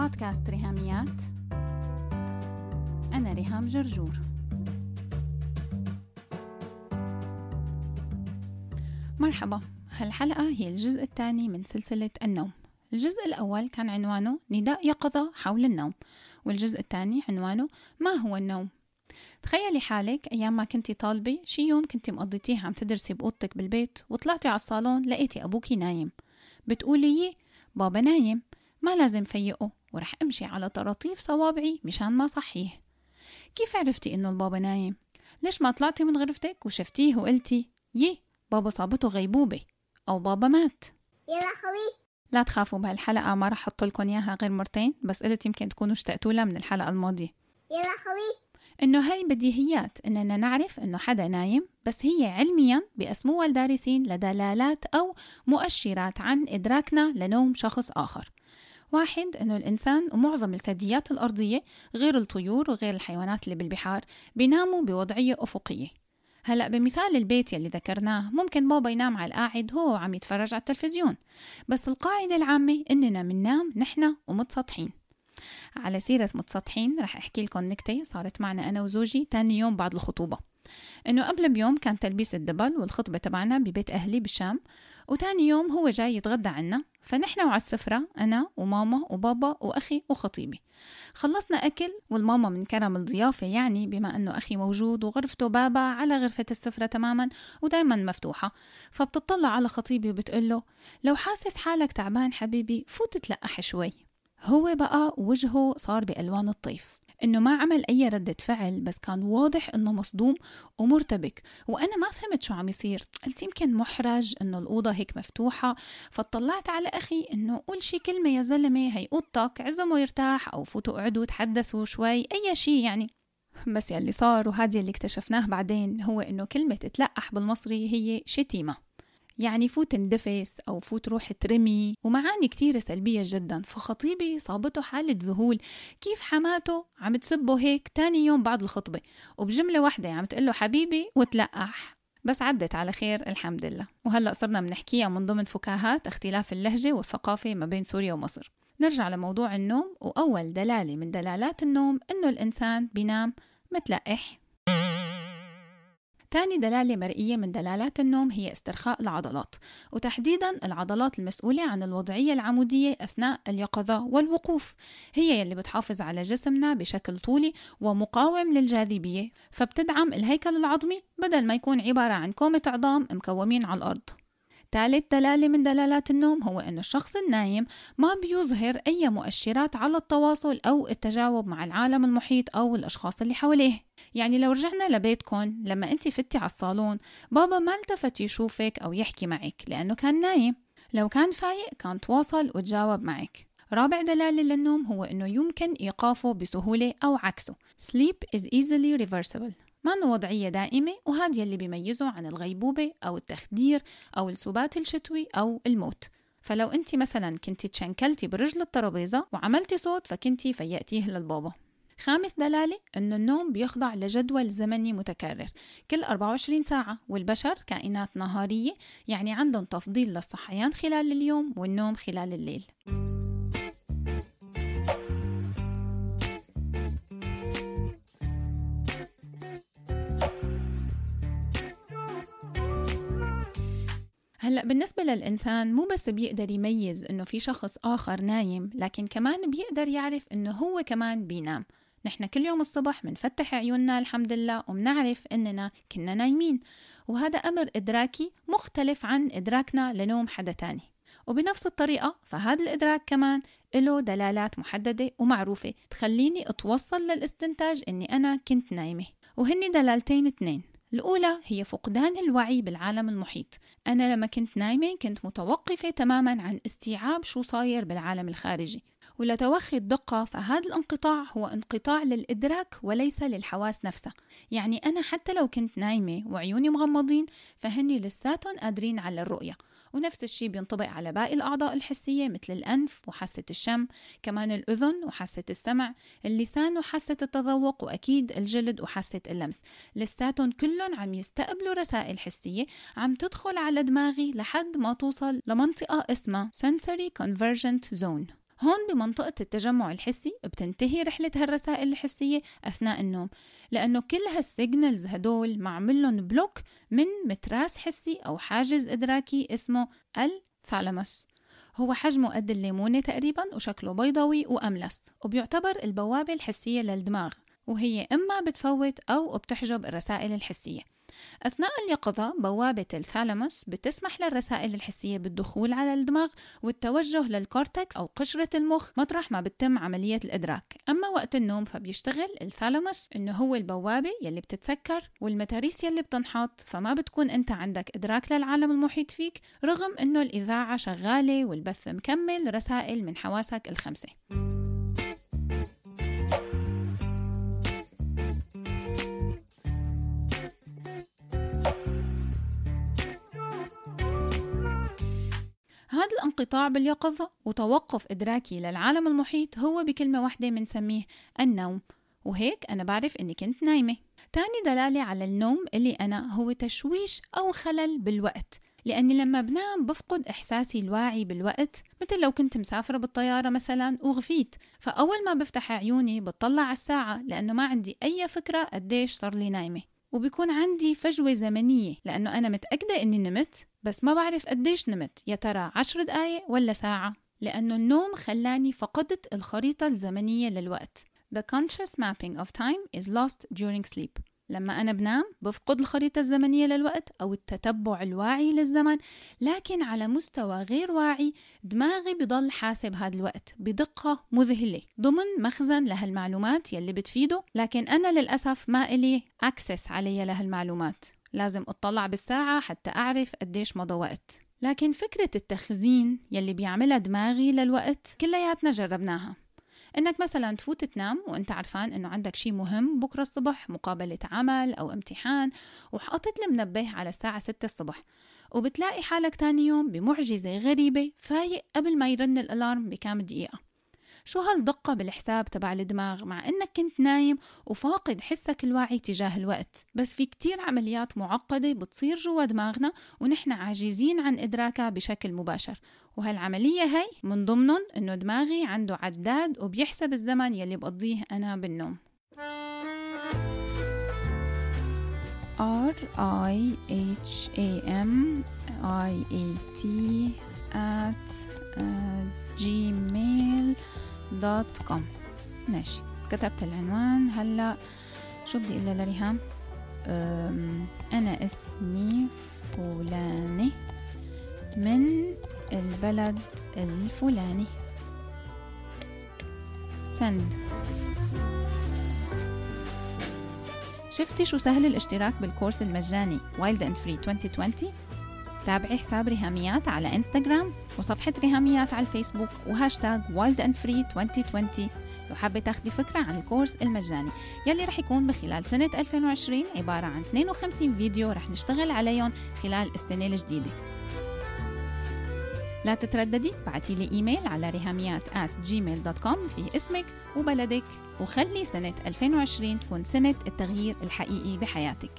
بودكاست ريهاميات. أنا ريهام جرجور. مرحبا. هالحلقة هي الجزء الثاني من سلسلة النوم. الجزء الأول كان عنوانه نداء يقظة حول النوم والجزء الثاني عنوانه ما هو النوم? تخيلي حالك أيام ما كنتي طالبة شي يوم كنتي مقضيتيه عم تدرسي بأوضتك بالبيت وطلعتي على الصالون لقيتي أبوكي نايم. بتقولي بابا نايم ما لازم فيقه ورح أمشي على طراطيف صوابعي مشان ما صحيه. كيف عرفتي إنه البابا نايم؟ ليش ما طلعتي من غرفتك وشفتيه وقلتي يي بابا صابته غيبوبة أو بابا مات. يا لهوي لا تخافوا بهالحلقة ما رح أحط لكم إياها غير مرتين بس قلت يمكن تكونوا اشتقتوا لها من الحلقة الماضية. يا لهوي إنه هاي بديهيات إننا نعرف إنه حدا نايم بس هي علميا بأسموها الدارسين لدلالات أو مؤشرات عن إدراكنا لنوم شخص آخر. واحد إنه الإنسان ومعظم الثدييات الأرضية غير الطيور وغير الحيوانات اللي بالبحار بيناموا بوضعية أفقية. هلأ بمثال البيت يلي ذكرناه ممكن بابا ينام على القاعد هو وعم يتفرج على التلفزيون. بس القاعدة العامة إننا مننام نحن ومتسطحين. على سيرة متسطحين رح أحكي لكم نكتة صارت معنا أنا وزوجي تاني يوم بعد الخطوبة. إنه قبل بيوم كان تلبيس الدبل والخطبة تبعنا ببيت أهلي بالشام وتاني يوم هو جاي يتغدى عنا. فنحن وعلى السفرة أنا وماما وبابا وأخي وخطيبي. خلصنا أكل والماما من كرم الضيافة يعني بما أنه أخي موجود وغرفته بابا على غرفة السفرة تماما ودايما مفتوحة. فبتطلع على خطيبي وبتقول له لو حاسس حالك تعبان حبيبي فوت تلقح شوي. هو بقى وجهه صار بألوان الطيف. إنه ما عمل أي ردة فعل بس كان واضح إنه مصدوم ومرتبك. وأنا ما فهمت شو عم يصير. قلت يمكن محرج إنه الأوضة هيك مفتوحة. فاطلعت على أخي إنه قول شي كلمة يا زلمة هي اوضتك اعزمه يرتاح أو فوتوا اقعدوا تحدثوا شوي أي شي يعني. بس يلي صار وهذا اللي اكتشفناه بعدين هو إنه كلمة تلقح بالمصري هي شتيمة. يعني فوت اندفس أو فوت روح ترمي ومعاني كتير سلبية جدا فخطيبي صابته حالة ذهول. كيف حماته؟ عم تسبه هيك تاني يوم بعد الخطبة. وبجملة واحدة عم تقله حبيبي وتلقح. بس عدت على خير الحمد لله. وهلأ صرنا بنحكيها من ضمن فكاهات اختلاف اللهجة والثقافة ما بين سوريا ومصر. نرجع لموضوع النوم وأول دلالة من دلالات النوم إنه الإنسان بينام متلقح. تاني دلالة مرئية من دلالات النوم هي استرخاء العضلات وتحديدا العضلات المسؤولة عن الوضعية العمودية أثناء اليقظة والوقوف. هي يلي بتحافظ على جسمنا بشكل طولي ومقاوم للجاذبية فبتدعم الهيكل العظمي بدل ما يكون عبارة عن كومة عظام مكومين على الأرض. ثالث دلالة من دلالات النوم هو أن الشخص النايم ما بيظهر أي مؤشرات على التواصل أو التجاوب مع العالم المحيط أو الأشخاص اللي حواليه. يعني لو رجعنا لبيتكم لما أنت فتي على الصالون بابا ما التفت يشوفك أو يحكي معك لأنه كان نايم. لو كان فايق كان تواصل وتجاوب معك. رابع دلالة للنوم هو أنه يمكن إيقافه بسهولة أو عكسه. Sleep is easily reversible. ما وضعية دائمة وهذا يلي بيميزه عن الغيبوبة أو التخدير أو السبات الشتوي أو الموت. فلو أنت مثلا كنت تشنكلتي برجل الترابيزة وعملتي صوت فكنتي فيقتيه للبابا خامس دلالة أنه النوم بيخضع لجدول زمني متكرر. كل 24 ساعة والبشر كائنات نهارية يعني عندهم تفضيل للصحيان خلال اليوم والنوم خلال الليل. هلأ بالنسبة للإنسان مو بس بيقدر يميز إنه في شخص آخر نايم لكن كمان بيقدر يعرف إنه هو كمان بينام. نحن كل يوم الصبح منفتح عيوننا الحمد لله ومنعرف إننا كنا نايمين وهذا أمر إدراكي مختلف عن إدراكنا لنوم حدا تاني. وبنفس الطريقة فهذا الإدراك كمان له دلالات محددة ومعروفة تخليني أتوصل للاستنتاج إني أنا كنت نايمة. وهني دلالتين اثنين. الأولى هي فقدان الوعي بالعالم المحيط. أنا لما كنت نايمة كنت متوقفة تماما عن استيعاب شو صاير بالعالم الخارجي. ولتوخي الدقة فهذا الانقطاع هو انقطاع للإدراك وليس للحواس نفسها. يعني أنا حتى لو كنت نايمة وعيوني مغمضين فهني لساتهم قادرين على الرؤية. ونفس الشيء بينطبق على باقي الأعضاء الحسية مثل الأنف وحاسة الشم كمان الأذن وحاسة السمع اللسان وحاسة التذوق وأكيد الجلد وحاسة اللمس. لساتهم كلهم عم يستقبلوا رسائل حسية عم تدخل على دماغي لحد ما توصل لمنطقة اسمها Sensory Convergent Zone. هون بمنطقة التجمع الحسي بتنتهي رحلة هالرسائل الحسية أثناء النوم لأنه كل هال signals هدول معملهم block من متراس حسي أو حاجز إدراكي اسمه ال thalamus هو حجمه قد الليمونة تقريبا وشكله بيضاوي وأملس وبيعتبر البوابة الحسية للدماغ وهي إما بتفوت أو بتحجب الرسائل الحسية. أثناء اليقظة بوابة ال thalamus بتسمح للرسائل الحسية بالدخول على الدماغ والتوجه لل cortex أو قشرة المخ مطرح ما بتتم عملية الإدراك. أما وقت النوم فبيشتغل ال thalamus إنه هو البوابة يلي بتتسكر والمتاريس يلي بتنحط فما بتكون أنت عندك إدراك للعالم المحيط فيك رغم إنه الإذاعة شغالة والبث مكمل رسائل من حواسك الخمسة. هذا الانقطاع باليقظة وتوقف إدراكي للعالم المحيط هو بكلمة واحدة منسميه النوم. وهيك أنا بعرف إني كنت نايمة. تاني دلالة على النوم اللي أنا هو تشويش أو خلل بالوقت. لأني لما بنام بفقد إحساسي الواعي بالوقت مثل لو كنت مسافرة بالطيارة مثلا وغفيت. فأول ما بفتح عيوني بطلع على الساعة لأنه ما عندي أي فكرة قديش صار لي نايمة. وبيكون عندي فجوة زمنية لأنه أنا متأكدة إني نمت. بس ما بعرف قديش نمت يا ترى عشر دقايق ولا ساعة؟ لأنه النوم خلاني فقدت الخريطة الزمنية للوقت. The conscious mapping of time is lost during sleep. لما أنا بنام بفقد الخريطة الزمنية للوقت أو التتبع الواعي للزمن لكن على مستوى غير واعي دماغي بضل حاسب هذا الوقت بدقة مذهلة. ضمن مخزن لهالمعلومات يلي بتفيده لكن أنا للأسف ما إلي أكسس علي لهالمعلومات. لازم أطلع بالساعة حتى أعرف قديش مضى وقت. لكن فكرة التخزين يلي بيعملها دماغي للوقت كلياتنا جربناها. إنك مثلا تفوت تنام وإنت عرفان إنه عندك شيء مهم بكرة الصبح مقابلة عمل أو امتحان وحاطط المنبه على الساعة 6 الصبح. وبتلاقي حالك تاني يوم بمعجزة غريبة فايق قبل ما يرن الألارم بكام دقيقة. شو هالدقة بالحساب تبع الدماغ مع إنك كنت نايم وفاقد حسك الواعي تجاه الوقت؟ بس في كتير عمليات معقدة بتصير جوا دماغنا ونحن عاجزين عن إدراكها بشكل مباشر. وهالعملية هي من ضمنهم إنه دماغي عنده عداد وبيحسب الزمن يلي بقضيه أنا بالنوم. R I H A M I A T at uh, gmail دوت كوم. ماشي. كتبت العنوان. هلا شو بدي أقول لريهام؟ أنا اسمي فلانة من البلد الفلاني. سن. شفتي شو سهل الاشتراك بال course المجاني؟ Wild and Free 2020 تابعي حساب ريهاميات على إنستغرام وصفحة ريهاميات على الفيسبوك و hashtag Wild and Free 2020 لو حابة تاخدي فكرة عن ال course المجاني يلي رح يكون بخلال سنة 2020 عبارة عن 52 فيديو رح نشتغل عليهم خلال السنة الجديدة. لا تترددي بعتي لي إيميل على ريهاميات at gmail.com في اسمك وبلدك وخلي سنة 2020 تكون سنة التغيير الحقيقي بحياتك.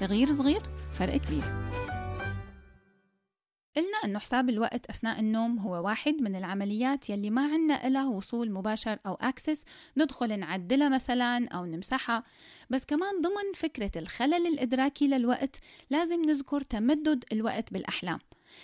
تغيير صغير فرق كبير. قلنا أنه حساب الوقت أثناء النوم هو واحد من العمليات يلي ما عنا إلها وصول مباشر أو أكسس ندخل نعدلها مثلا أو نمسحها. بس كمان ضمن فكرة الخلل الإدراكي للوقت لازم نذكر تمدد الوقت بالأحلام.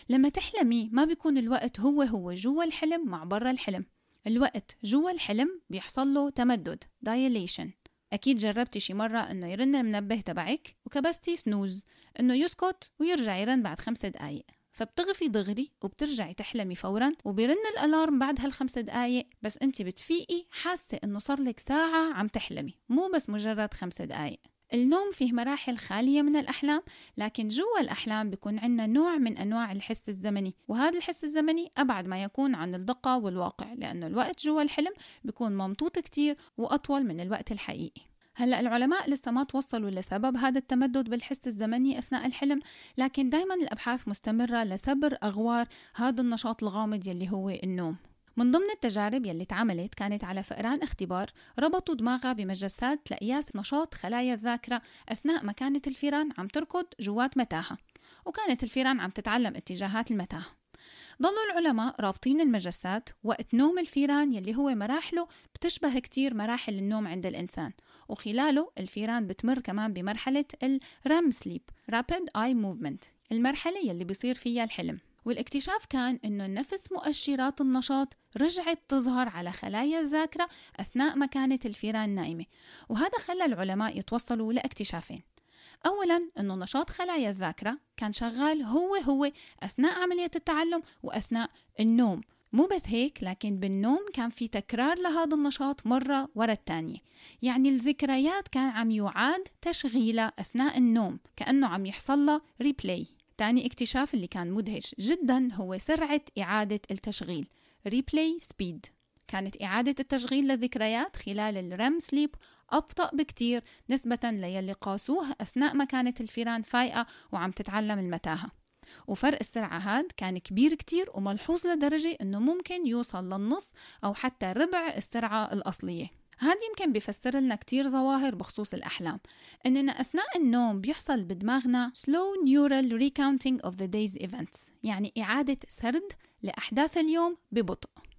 لما تحلمي ما بيكون الوقت هو هو جوا الحلم مع برا الحلم. الوقت جوا الحلم بيحصل له تمدد dilation. أكيد جربتي شي مرة إنه يرن المنبه تبعك وكبستي سنوز إنه يسكت ويرجع يرن بعد خمسة دقايق. فبتغفي دغري وبترجعي تحلمي فورا وبيرن الألارم بعد هالخمس دقايق بس أنت بتفيقي حاسة إنه صار لك ساعة عم تحلمي مو بس مجرد خمس دقايق. النوم فيه مراحل خالية من الأحلام لكن جوا الأحلام بيكون عندنا نوع من أنواع الحس الزمني وهذا الحس الزمني أبعد ما يكون عن الدقة والواقع لأنه الوقت جوا الحلم بيكون ممطوط كتير وأطول من الوقت الحقيقي. هلا العلماء لسه ما توصلوا لسبب هذا التمدد بالحس الزمني أثناء الحلم لكن دائما الأبحاث مستمرة لسبر أغوار هذا النشاط الغامض يلي هو النوم. من ضمن التجارب يلي اتعملت كانت على فئران اختبار ربطوا دماغها بمجسات لقياس نشاط خلايا الذاكرة أثناء ما كانت الفيران عم تركض جوات متاهة وكانت الفيران عم تتعلم اتجاهات المتاهة. ضلوا العلماء رابطين المجسات وقت نوم الفيران يلي هو مراحله بتشبه كتير مراحل النوم عند الإنسان وخلاله الفيران بتمر كمان بمرحلة ال REM sleep Rapid Eye Movement المرحلة يلي بيصير فيها الحلم. والاكتشاف كان إنه نفس مؤشرات النشاط رجعت تظهر على خلايا الذاكرة أثناء ما كانت الفيران نايمة وهذا خلى العلماء يتوصلوا لإكتشافين. أولا أنه نشاط خلايا الذاكرة كان شغال هو هو أثناء عملية التعلم وأثناء النوم. مو بس هيك لكن بالنوم كان في تكرار لهذا النشاط مرة ورا الثانية يعني الذكريات كان عم يعاد تشغيلها أثناء النوم كأنه عم يحصل له replay تاني اكتشاف اللي كان مدهش جدا هو سرعة إعادة التشغيل replay speed كانت إعادة التشغيل للذكريات خلال ال REM sleep أبطأ بكتير نسبة ليلي قاسوه أثناء ما كانت الفيران فايقة وعم تتعلم المتاهة. وفرق السرعة هاد كان كبير كتير وملحوظ لدرجة أنه ممكن يوصل للنص أو حتى ربع السرعة الأصلية. هذا يمكن بيفسر لنا كتير ظواهر بخصوص الأحلام. إننا أثناء النوم بيحصل بدماغنا slow neural recounting of the day's events يعني إعادة سرد لأحداث اليوم ببطء.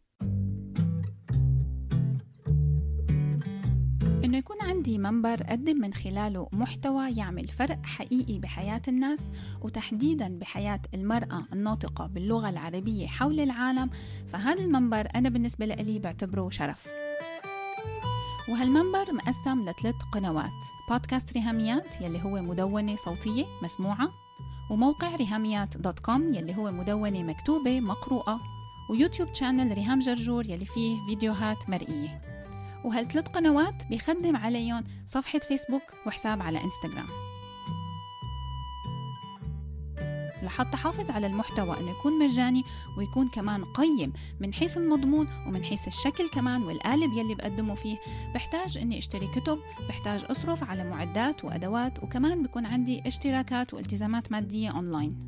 إنه يكون عندي منبر أقدم من خلاله محتوى يعمل فرق حقيقي بحياة الناس وتحديدا بحياة المرأة الناطقة باللغة العربية حول العالم فهذا المنبر أنا بالنسبة لي بعتبره شرف. وهالمنبر مقسم لثلاث قنوات بودكاست ريهاميات يلي هو مدونة صوتية مسموعة وموقع ريهاميات dot com يلي هو مدونة مكتوبة مقروءة ويوتيوب channel ريهام جرجور يلي فيه فيديوهات مرئية. وهالثلاث قنوات بيخدم عليهم صفحة فيسبوك وحساب على إنستغرام. لحتى حافظ على المحتوى إنه يكون مجاني ويكون كمان قيم من حيث المضمون ومن حيث الشكل كمان والقالب يلي بقدمه فيه بحتاج إني أشتري كتب بحتاج أصرف على معدات وأدوات وكمان بكون عندي اشتراكات والتزامات مادية أونلاين.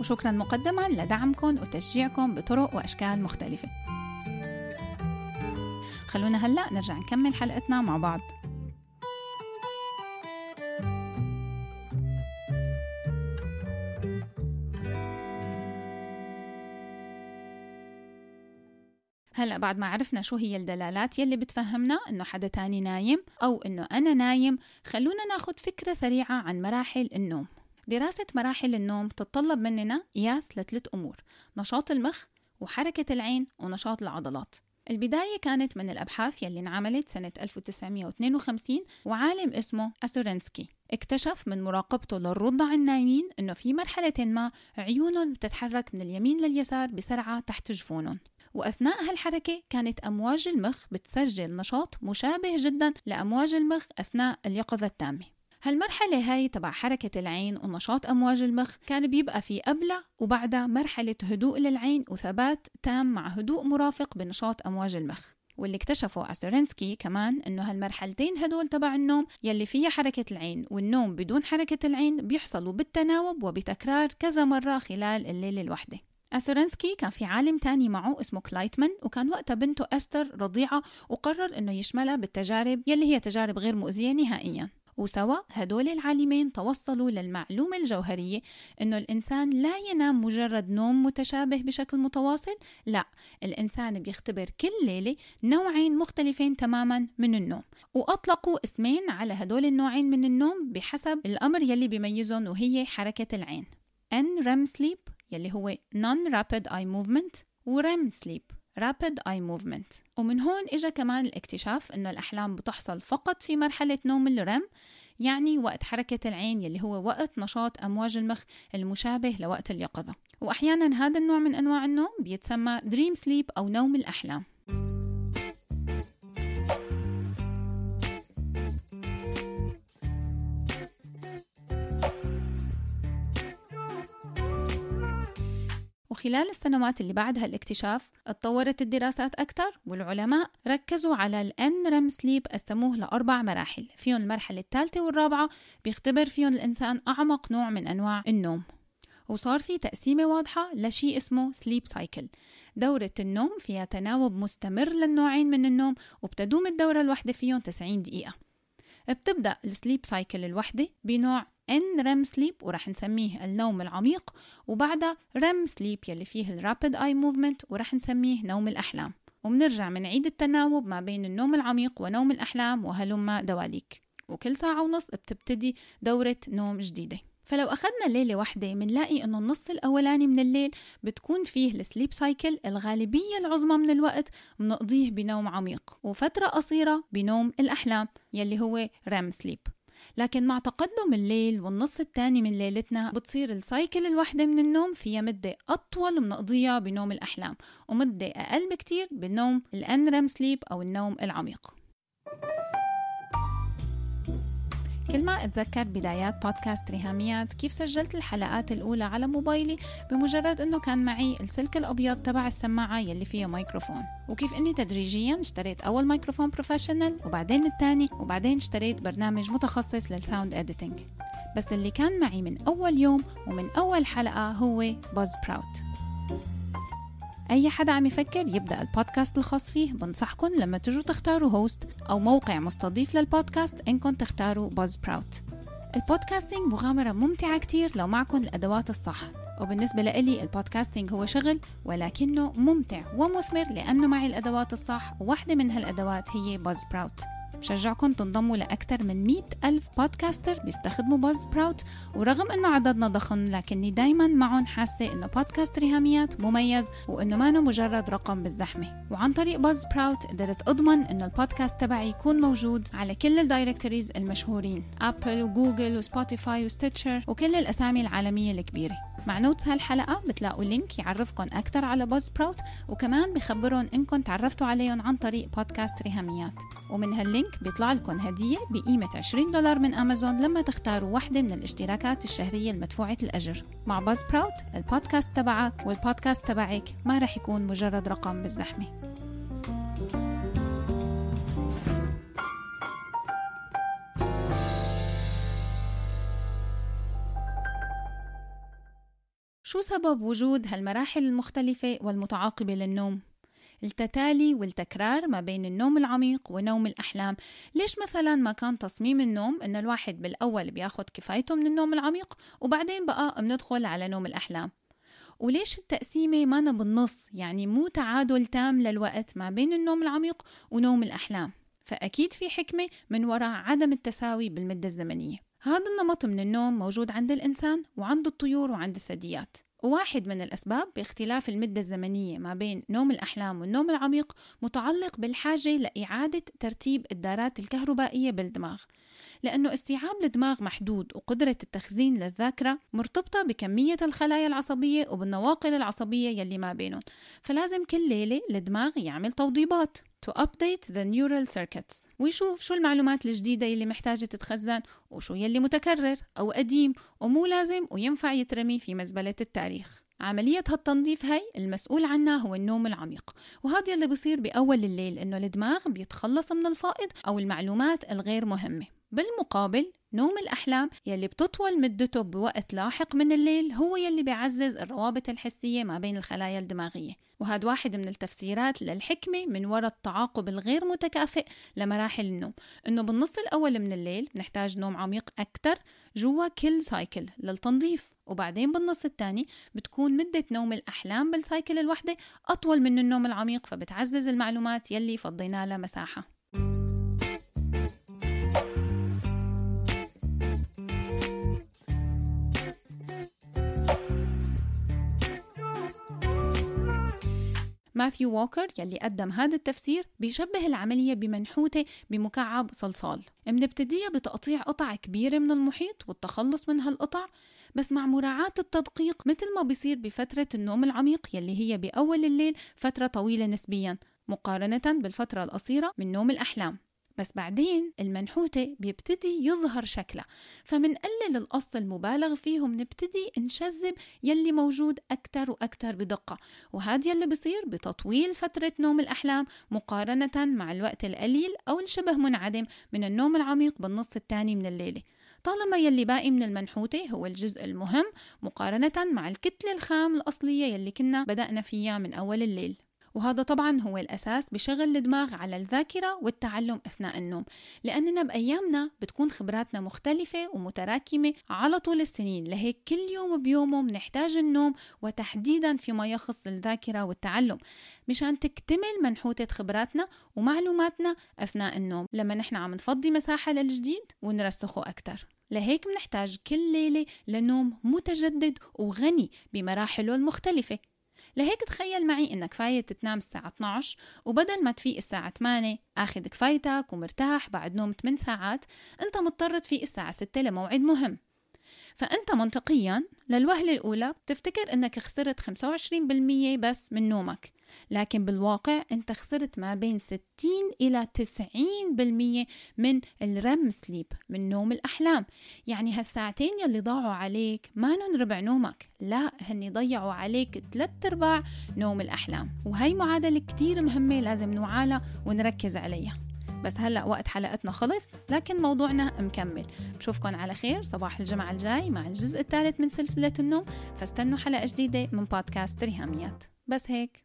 وشكرا مقدما لدعمكم وتشجيعكم بطرق وأشكال مختلفة. خلونا هلأ نرجع نكمل حلقتنا مع بعض. هلأ بعد ما عرفنا شو هي الدلالات يلي بتفهمنا إنه حدا تاني نايم أو إنه أنا نايم خلونا ناخد فكرة سريعة عن مراحل النوم. دراسة مراحل النوم تتطلب مننا قياس لثلاث أمور نشاط المخ وحركة العين ونشاط العضلات. البداية كانت من الأبحاث يلي انعملت سنة 1952 وعالم اسمه أسورنسكي اكتشف من مراقبته للرضع النايمين إنه في مرحلة ما عيونهم بتتحرك من اليمين لليسار بسرعة تحت جفونهم وأثناء هالحركة كانت أمواج المخ بتسجل نشاط مشابه جدا لأمواج المخ أثناء اليقظة التامة. هالمرحلة هاي تبع حركة العين ونشاط أمواج المخ كان بيبقى في قبلها وبعدها مرحلة هدوء للعين وثبات تام مع هدوء مرافق بنشاط أمواج المخ. واللي اكتشفوا أسرنسكي كمان إنه هالمرحلتين هدول تبع النوم يلي فيها حركة العين والنوم بدون حركة العين بيحصلوا بالتناوب وبتكرار كذا مرة خلال الليلة الواحدة أسورنسكي كان في عالم تاني معه اسمه كلايتمان وكان وقتها بنته أستر رضيعة وقرر إنه يشملها بالتجارب يلي هي تجارب غير مؤذية نهائيا. وسوا هدول العالمين توصلوا للمعلومة الجوهرية إنه الإنسان لا ينام مجرد نوم متشابه بشكل متواصل لا الإنسان بيختبر كل ليلة نوعين مختلفين تماما من النوم وأطلقوا اسمين على هدول النوعين من النوم بحسب الأمر يلي بيميزهم وهي حركة العين NREM sleep يلي هو Non-Rapid Eye Movement و REM sleep. Rapid Eye Movement. ومن هون إجا كمان الاكتشاف إنه الأحلام بتحصل فقط في مرحلة نوم الرم يعني وقت حركة العين يلي هو وقت نشاط أمواج المخ المشابه لوقت اليقظة. وأحيانا هذا النوع من أنواع النوم بيتسمى Dream Sleep أو نوم الأحلام. وخلال السنوات اللي بعد هالاكتشاف اتطورت الدراسات أكثر والعلماء ركزوا على ال NREM sleep قسموه لأربع مراحل. فيهم المرحلة الثالثة والرابعة بيختبر فيهم الإنسان أعمق نوع من أنواع النوم. وصار في تقسيمة واضحة لشيء اسمه sleep cycle دورة النوم فيها تناوب مستمر للنوعين من النوم وبتدوم الدورة الواحدة فيهم 90 دقيقة. بتبدأ ال sleep cycle الوحدة بنوع NREM sleep ورح نسميه النوم العميق وبعدها REM sleep يلي فيه ال rapid eye movement ورح نسميه نوم الأحلام. وبنرجع منعيد التناوب ما بين النوم العميق ونوم الأحلام وهلم دواليك. وكل ساعة ونص بتبتدي دورة نوم جديدة. فلو أخذنا ليلة واحدة منلاقي إنه النص الأولاني من الليل بتكون فيه ال sleep cycle الغالبية العظمى من الوقت بنقضيه بنوم عميق وفترة قصيرة بنوم الأحلام يلي هو REM sleep لكن مع تقدم الليل والنص الثاني من ليلتنا بتصير ال cycle الواحدة من النوم فيها مدة أطول بنقضيها بنوم الأحلام ومدة أقل بكتير بنوم ال NREM sleep أو النوم العميق. كل ما أتذكر بدايات بودكاست ريهاميات كيف سجلت الحلقات الأولى على موبايلي؟ بمجرد أنه كان معي السلك الأبيض تبع السماعة يلي فيها ميكروفون. وكيف أني تدريجيا اشتريت أول ميكروفون professional وبعدين الثاني وبعدين اشتريت برنامج متخصص لل sound editing بس اللي كان معي من أول يوم ومن أول حلقة هو باز براوت أي حدا عم يفكر يبدأ البودكاست الخاص فيه بنصحكم لما تجوا تختاروا host أو موقع مستضيف للبودكاست إنكم تختاروا باز براوت ال podcasting مغامرة ممتعة كتير لو معكم الأدوات الصح. وبالنسبة لإلي ال podcasting هو شغل ولكنه ممتع ومثمر لأنه معي الأدوات الصح وواحدة من هالأدوات هي باز براوت بشجعكم تنضموا لأكثر من 100 ألف podcaster بيستخدموا باز براوت ورغم أنه عددنا ضخم لكني دايما معهم حاسة أنه بودكاست ريهاميات مميز وأنه ما مجرد رقم بالزحمة. وعن طريق باز براوت قدرت أضمن أنه البودكاست تبعي يكون موجود على كل ال directories المشهورين أبل وجوجل وسبوتيفاي وستيتشر وكل الأسامي العالمية الكبيرة. مع notes هالحلقة بتلاقوا link يعرفكم أكثر على باز براوت وكمان بخبرهم إنكم تعرفتوا عليهم عن طريق بودكاست ريهاميات ومن ها ال link بيطلع لكم هدية بقيمة 20 دولار من أمازون لما تختاروا واحدة من الاشتراكات الشهرية المدفوعة الأجر. مع باز براوت البودكاست تبعك والبودكاست تبعك ما رح يكون مجرد رقم بالزحمة. شو سبب وجود هالمراحل المختلفة والمتعاقبة للنوم؟ التتالي والتكرار ما بين النوم العميق ونوم الأحلام. ليش مثلا ما كان تصميم النوم إن الواحد بالأول بياخد كفايته من النوم العميق وبعدين بقى بندخل على نوم الأحلام؟ وليش التقسيمة مانا بالنص؟ يعني مو تعادل تام للوقت ما بين النوم العميق ونوم الأحلام. فأكيد في حكمة من وراء عدم التساوي بالمدة الزمنية. هذا النمط من النوم موجود عند الإنسان وعند الطيور وعند الثدييات. وواحد من الأسباب باختلاف المدة الزمنية ما بين نوم الأحلام والنوم العميق متعلق بالحاجة لإعادة ترتيب الدارات الكهربائية بالدماغ. لأنه استيعاب الدماغ محدود وقدرة التخزين للذاكرة مرتبطة بكمية الخلايا العصبية وبالنواقل العصبية يلي ما بينهم. فلازم كل ليلة الدماغ يعمل توضيبات. To update the neural circuits. ويشوف شو المعلومات الجديدة يلي محتاجة تتخزن وشو يلي متكرر أو قديم ومو لازم وينفع يترمي في مزبلة التاريخ. عملية هالتنظيف هي المسؤول عنها هو النوم العميق. وهذا اللي بصير بأول الليل إنه الدماغ بيتخلص من الفائض أو المعلومات الغير مهمة. بالمقابل نوم الأحلام يلي بتطول مدته بوقت لاحق من الليل هو يلي بيعزز الروابط الحسية ما بين الخلايا الدماغية. وهذا واحد من التفسيرات للحكمة من وراء التعاقب الغير متكافئ لمراحل النوم. إنه بالنص الأول من الليل نحتاج نوم عميق أكثر جوا كل cycle للتنظيف. وبعدين بالنص الثاني بتكون مدة نوم الأحلام بال cycle الوحدة أطول من النوم العميق فبتعزز المعلومات يلي فضينا لها مساحة ماثيو ووكر يلي قدم هذا التفسير بيشبه العملية بمنحوتة بمكعب صلصال. منبتديها بتقطيع قطع كبيرة من المحيط والتخلص من هالقطع بس مع مراعاة التدقيق مثل ما بيصير بفترة النوم العميق يلي هي بأول الليل فترة طويلة نسبيا مقارنة بالفترة القصيرة من نوم الأحلام. بس بعدين المنحوتة بيبتدي يظهر شكلها. فمنقلل القص المبالغ فيه ومنبتدي نشذب يلي موجود أكتر وأكتر بدقة. وهذا يلي بصير بتطويل فترة نوم الأحلام مقارنة مع الوقت القليل أو الشبه منعدم من النوم العميق بالنص الثاني من الليلة. طالما يلي باقي من المنحوتة هو الجزء المهم مقارنة مع الكتلة الخام الأصلية يلي كنا بدأنا فيها من أول الليل. وهذا طبعا هو الأساس بشغل الدماغ على الذاكرة والتعلم أثناء النوم لأننا بأيامنا بتكون خبراتنا مختلفة ومتراكمة على طول السنين لهيك كل يوم بيومه بنحتاج النوم وتحديدا فيما يخص الذاكرة والتعلم مشان تكتمل منحوتة خبراتنا ومعلوماتنا أثناء النوم. لما نحن عم نفضي مساحة للجديد ونرسخه أكتر. لهيك بنحتاج كل ليلة لنوم متجدد وغني بمراحله المختلفة. لهيك تخيل معي إنك فايت تنام الساعة 12 وبدل ما تفيق الساعة 8 آخذ كفايتك ومرتاح بعد نوم 8 ساعات أنت مضطر تفيق الساعة 6 لموعد مهم. فأنت منطقيا للوهلة الأولى بتفتكر أنك خسرت 25% بس من نومك. لكن بالواقع أنت خسرت ما بين 60 إلى 90% من الرم سليب من نوم الأحلام. يعني هالساعتين يلي ضاعوا عليك ما ربع نومك. لا هني ضيعوا عليك ثلاث أرباع نوم الأحلام. وهي معادلة كتير مهمة لازم نوعالها ونركز عليها. بس هلأ وقت حلقتنا خلص لكن موضوعنا مكمل. بشوفكن على خير. صباح الجمعة الجاي مع الجزء الثالث من سلسلة النوم. فاستنوا حلقة جديدة من بودكاست ريهاميات. بس هيك.